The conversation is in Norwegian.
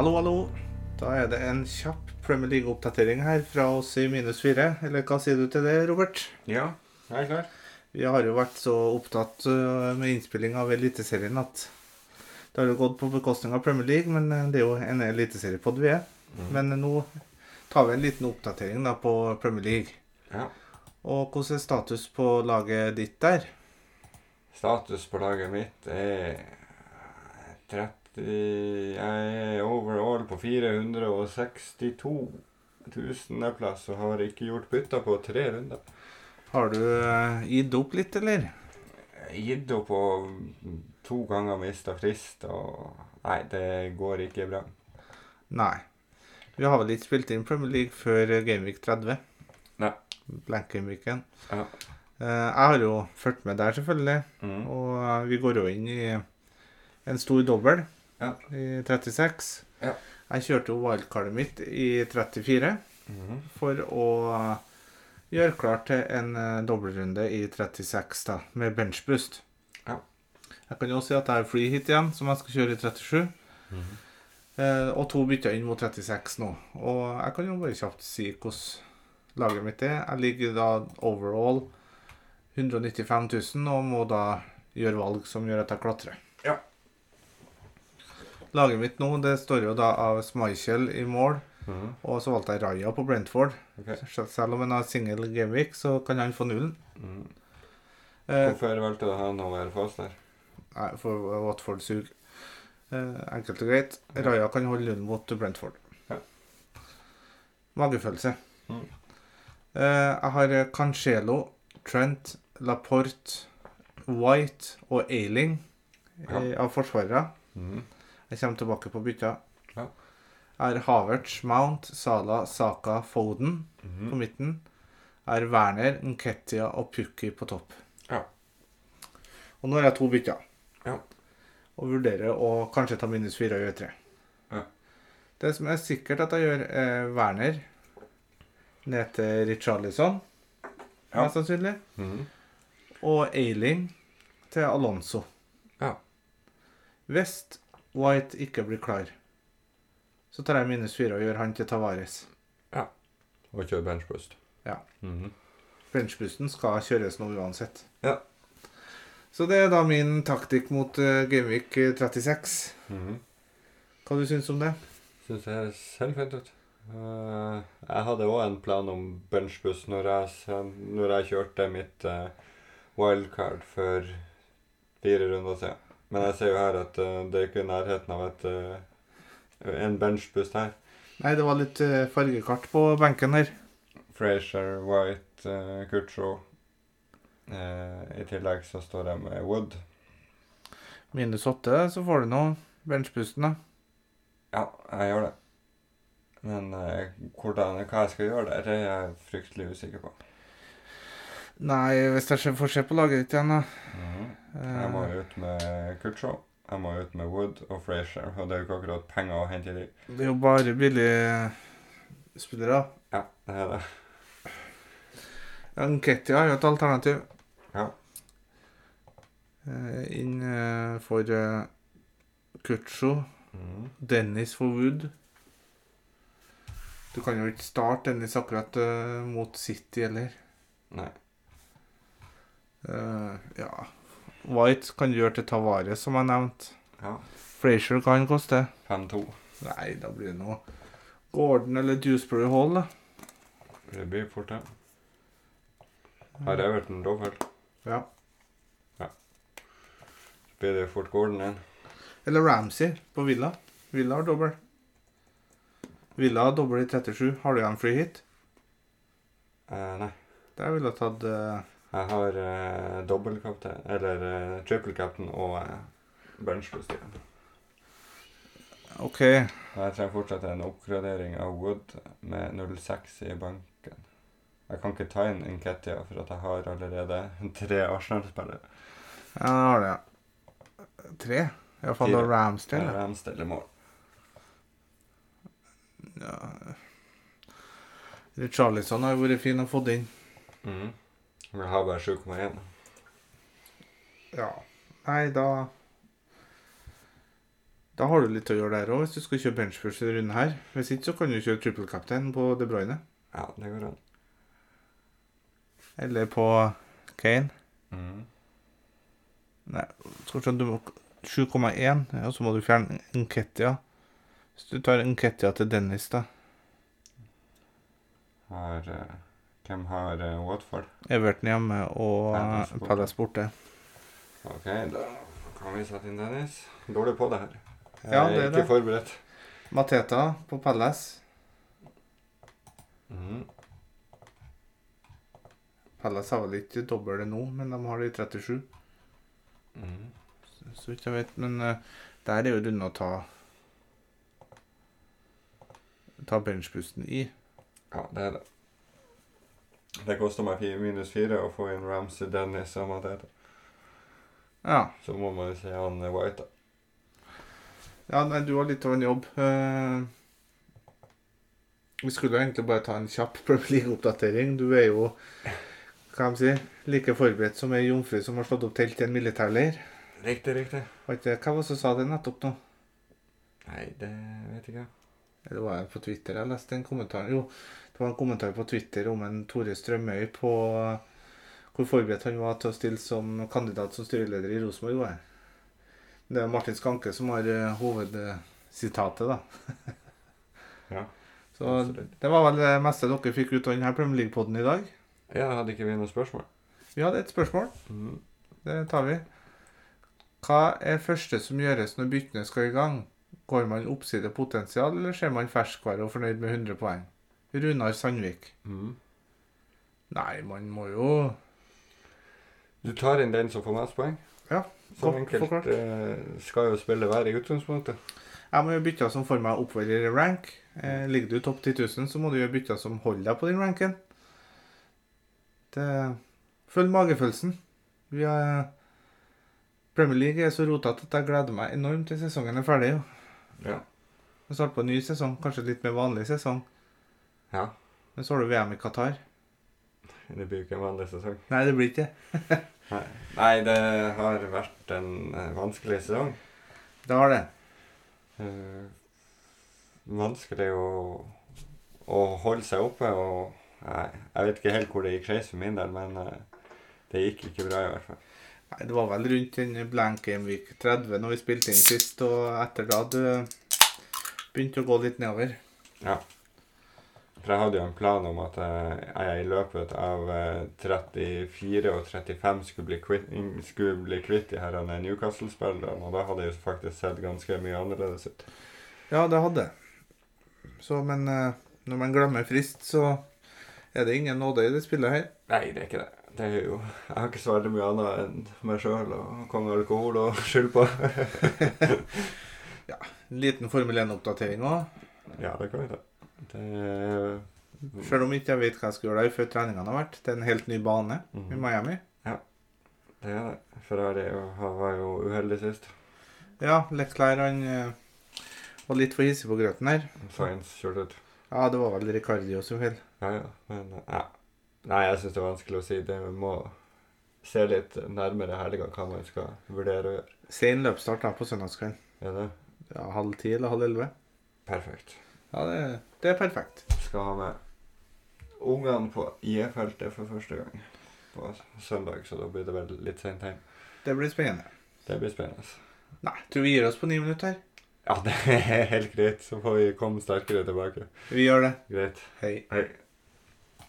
Hallo, hallo. Da er det en kjapp Premier League-oppdatering her fra oss i minus fire. Eller hva sier du til det, Robert? Ja, jeg er klar. Vi har jo vært så opptatt øh, med innspilling av Eliteserien at det har jo gått på bekostning av Premier League, men øh, det er jo en eliteseriepod vi er. Men nå tar vi en liten oppdatering da på Premier League. Ja. Og hvordan er status på laget ditt der? Status på laget mitt er 30 Jeg er overall på 462 tusendeplass og har ikke gjort bytta på tre runder. Har du uh, gitt opp litt, eller? Gitt opp og to ganger mista frist og Nei, det går ikke bra. Nei. Vi har vel ikke spilt inn Premier League før Gameweek 30. Nei. Blank Gameweeken. Ja. Eh, Jeg har jo fulgt med der, selvfølgelig. Mm. Og eh, vi går jo inn i en stor dobbel Ja. i 36. Ja. Jeg kjørte jo wildcardet mitt i 34 Mhm. for å gjøre klart til en eh, dobbeltrunde i 36 da, med benchboost. Ja. Jeg kan jo også si at jeg har free hit igjen, som jeg skal kjøre i 37. Mhm. Eh, og to bytter inn mot 36 nå. Og jeg kan jo bare kjapt si hvordan laget mitt er. Jeg ligger da overall 195 000 og må da gjøre valg som gjør at jeg klatrer. Ja. Laget mitt nå det står jo da av Smichel i mål, Mm. og så valgte jeg Raja på Brentford. Okay. Selv om han har single gameweek, så kan han få nullen. Eh, Hvorfor valgte du han fast der? nei, for Watford suger. Eh, enkelt og greit. Raja kan holde nullen mot Brentford. Ja. Magefølelse. Mm. Eh, jeg har Cancelo, Trent, Laporte, White og Ailing eh, av forsvarere. Mhm. Jeg kommer tilbake på bytta. Ja. Er Havertz, Mount, Sala, Saka, Foden på Mhm. midten. Er Werner, Nketia og Pukki på topp. Ja. Og nå har jeg to bytter. Ja. Og vurderer å kanskje ta minus fire og gjøre tre. Ja. Det som er sikkert at jeg gjør, er Werner ned til Richarlison, Ja. mest sannsynlig. Mhm. Og Ailing til Alonso. Ja. Hvis White ikke blir klar, så tar jeg minus fire og gjør han til Tavares. Ja. Og kjører benchbust. Ja. Mm -hmm. Benchbusten skal kjøres nå uansett. Ja. Så det er da min taktikk mot uh, Gameweek 36. Mhm. Hva du syns om det? Syns det ser fint ut. Uh, jeg hadde òg en plan om benchbuss når jeg, når jeg kjørte mitt uh, wildcard for fire runder siden. Men jeg ser jo her at uh, det er ikke i nærheten av et, uh, en benchbust her. Nei, det var litt uh, fargekart på benken her. Frazier, White, uh, Kutro. I tillegg så står jeg med Wood. Minus åtte, så får du nå benchbusten, da. Ja, jeg gjør det. Men hvordan, hva jeg skal gjøre der, det er jeg fryktelig usikker på. Nei, hvis jeg får se på laget ditt igjen, da. Jeg må ut med Kutcho, jeg må ut med Wood og Frazier, og det er jo ikke akkurat penger å hente i de. det er jo bare billige spillere. Ja, det er det. Nketia er jo et alternativ. Ja. Eh, inn eh, for uh, Kutcho. Mhm. Dennis for Wood. Du kan jo ikke starte Dennis akkurat mot City heller. Nei. Eh, ja White kan gjøre til Tavares, som jeg nevnte. Ja. Frazier kan koste. 5-2. Nei, da blir det noe Gordon eller Dewsbury Hall, da. Det blir fort det. Har Everton dobbelt, Ja. ja. Så blir det fort Gordon igjen. Eller Ramsey på Villa. Villa har dobbel. Villa har dobbel i 37. Har du igjen free hit? Eh, nei. Der ville jeg tatt eh, Jeg har uh, dobbeltkaptein, eller uh, triple captain og benchboost igjen. OK. Og Jeg trenger fortsatt en oppgradering av Wood med 0,6 i banken. Jeg kan ikke ta inn Nketia, for at jeg har allerede tre Arsenal-spillere. Ja, da har det. Tre. Iallfall da Fire. Ramsdale. ja. Ramsdale i mål. Ja. Richarlison har jo vært fin å få inn. Mhm. Jeg har bare 7,1. Ja. Nei, da Da har du litt å gjøre der òg, hvis du skal kjøre benchboost i runden her. Hvis ikke så kan du kjøre triple captain på De Bruyne. Ja, det går an. Eller på Kane. Mm. Nei, skal vi se, du må 7,1, og så må du fjerne Nketia. Hvis du tar Nketia til Dennis, da. Har eh, Hvem har uh, Watford? Everton hjemme og Palace eh, borte. Palace borte. OK, da kan vi sette inn Dennis. Dårlig på det her. Jeg Ja, det er ikke det. forberedt. Mateta på Palace. Mm. Palace har vel ikke dobbelt det nå, men de har det i 37. Mm. Så vidt jeg vet. Men uh, der er jo runde å ta Ta benchpusten i. Ja, det er det. Det koster meg minus fire å få inn Ramsey, Dennis som han heter. Ja. Så må man si han er White, da. ja nei, du har litt av en jobb. Uh, vi skulle egentlig bare ta en kjapp Premier League-oppdatering. Du er jo hva de sier, like forberedt som ei jomfru som har slått opp telt i en militærleir. Riktig, riktig. Ikke- Hva var det som sa det nettopp nå? Nei, det vet jeg ikke. Det var på Twitter. Jeg leste en kommentar Jo, det var en kommentar på Twitter om en Tore Strømøy på hvor forberedt han var til å stille som kandidat som styreleder i Rosenborg. det. Er Martin Skanke som har eh, hovedsitatet, da. Ja, Så absolutt. det var vel det meste dere fikk ut av denne Premier League-poden i dag. Ja, hadde ikke vi noen spørsmål? Vi hadde et spørsmål. Mm. Det tar vi. Hva er første som gjøres når byttene skal i gang? Går man oppsidepotensial, eller ser man ferskvare og fornøyd med 100 poeng? Runar Sandvik. Mm. Nei, man må jo Du tar inn den som får mest poeng? Ja, godt enkelt eh, skal jo spille hver i utgangspunktet. Jeg må gjøre bytter som får meg oppover i rank. Eh, ligger du topp 10 000, så må du gjøre bytter som holder deg på den ranken. Det Følg magefølelsen. Vi har Premier League er så rotete at jeg gleder meg enormt til sesongen er ferdig. jo. Ja. Vi starter på en ny sesong, kanskje litt mer vanlig sesong. Ja. Men så har du VM i Qatar. Det blir jo ikke en vanlig sesong. Nei, det blir ikke det. Nei, det har vært en eh, vanskelig sesong. Det har det. Uh, vanskelig å, å holde seg oppe. og nei, Jeg vet ikke helt hvor det gikk skeis for min del, men uh, det gikk ikke bra i hvert fall. Nei, Det var vel rundt den blank game week 30 når vi spilte inn sist, og etter da det begynte å gå litt nedover. For jeg hadde jo en plan om at eh, jeg i løpet av eh, 34 og 35 skulle bli kvitt, skulle bli kvitt de her eh, Newcastle-spillerne, og da hadde jeg jo faktisk sett ganske mye annerledes ut. Ja, det hadde. Så, men eh, når man glemmer frist, så er det ingen nåde i det spillet her. Nei, det er ikke det. Det er jo, jeg har ikke så veldig mye annet enn meg sjøl og kong alkohol å skylde på. ja. En liten Formel 1-oppdatering òg. ja, det kan vi ta. Det Sjøl om ikke jeg vet hva jeg skal gjøre der før treningene har vært. Det er en helt ny bane i Miami. Ja, Det er det. Ferrari var jo uheldig sist. Ja, Leclerc han eh, var litt for hissig på grøten her. Science kjørte ut. Ja, det var vel Ricardios feil. Ja, ja. Men ja. Nei, jeg syns det er vanskelig å si. Det vi må se litt nærmere helga hva man skal vurdere å gjøre. Sen løpsstart da på søndagskvelden. Er det Ja, halv ti eller halv elleve. perfekt? Ja, det, det er perfekt. Skal ha med ungene på IE-feltet for første gang på søndag, så da blir det vel litt sent hjem. Det blir spennende. Det blir spennende. Nei, tror vi gir oss på ni minutter. Ja, det er helt greit. Så får vi komme sterkere tilbake. Vi gjør det. Greit. Hei. Hei.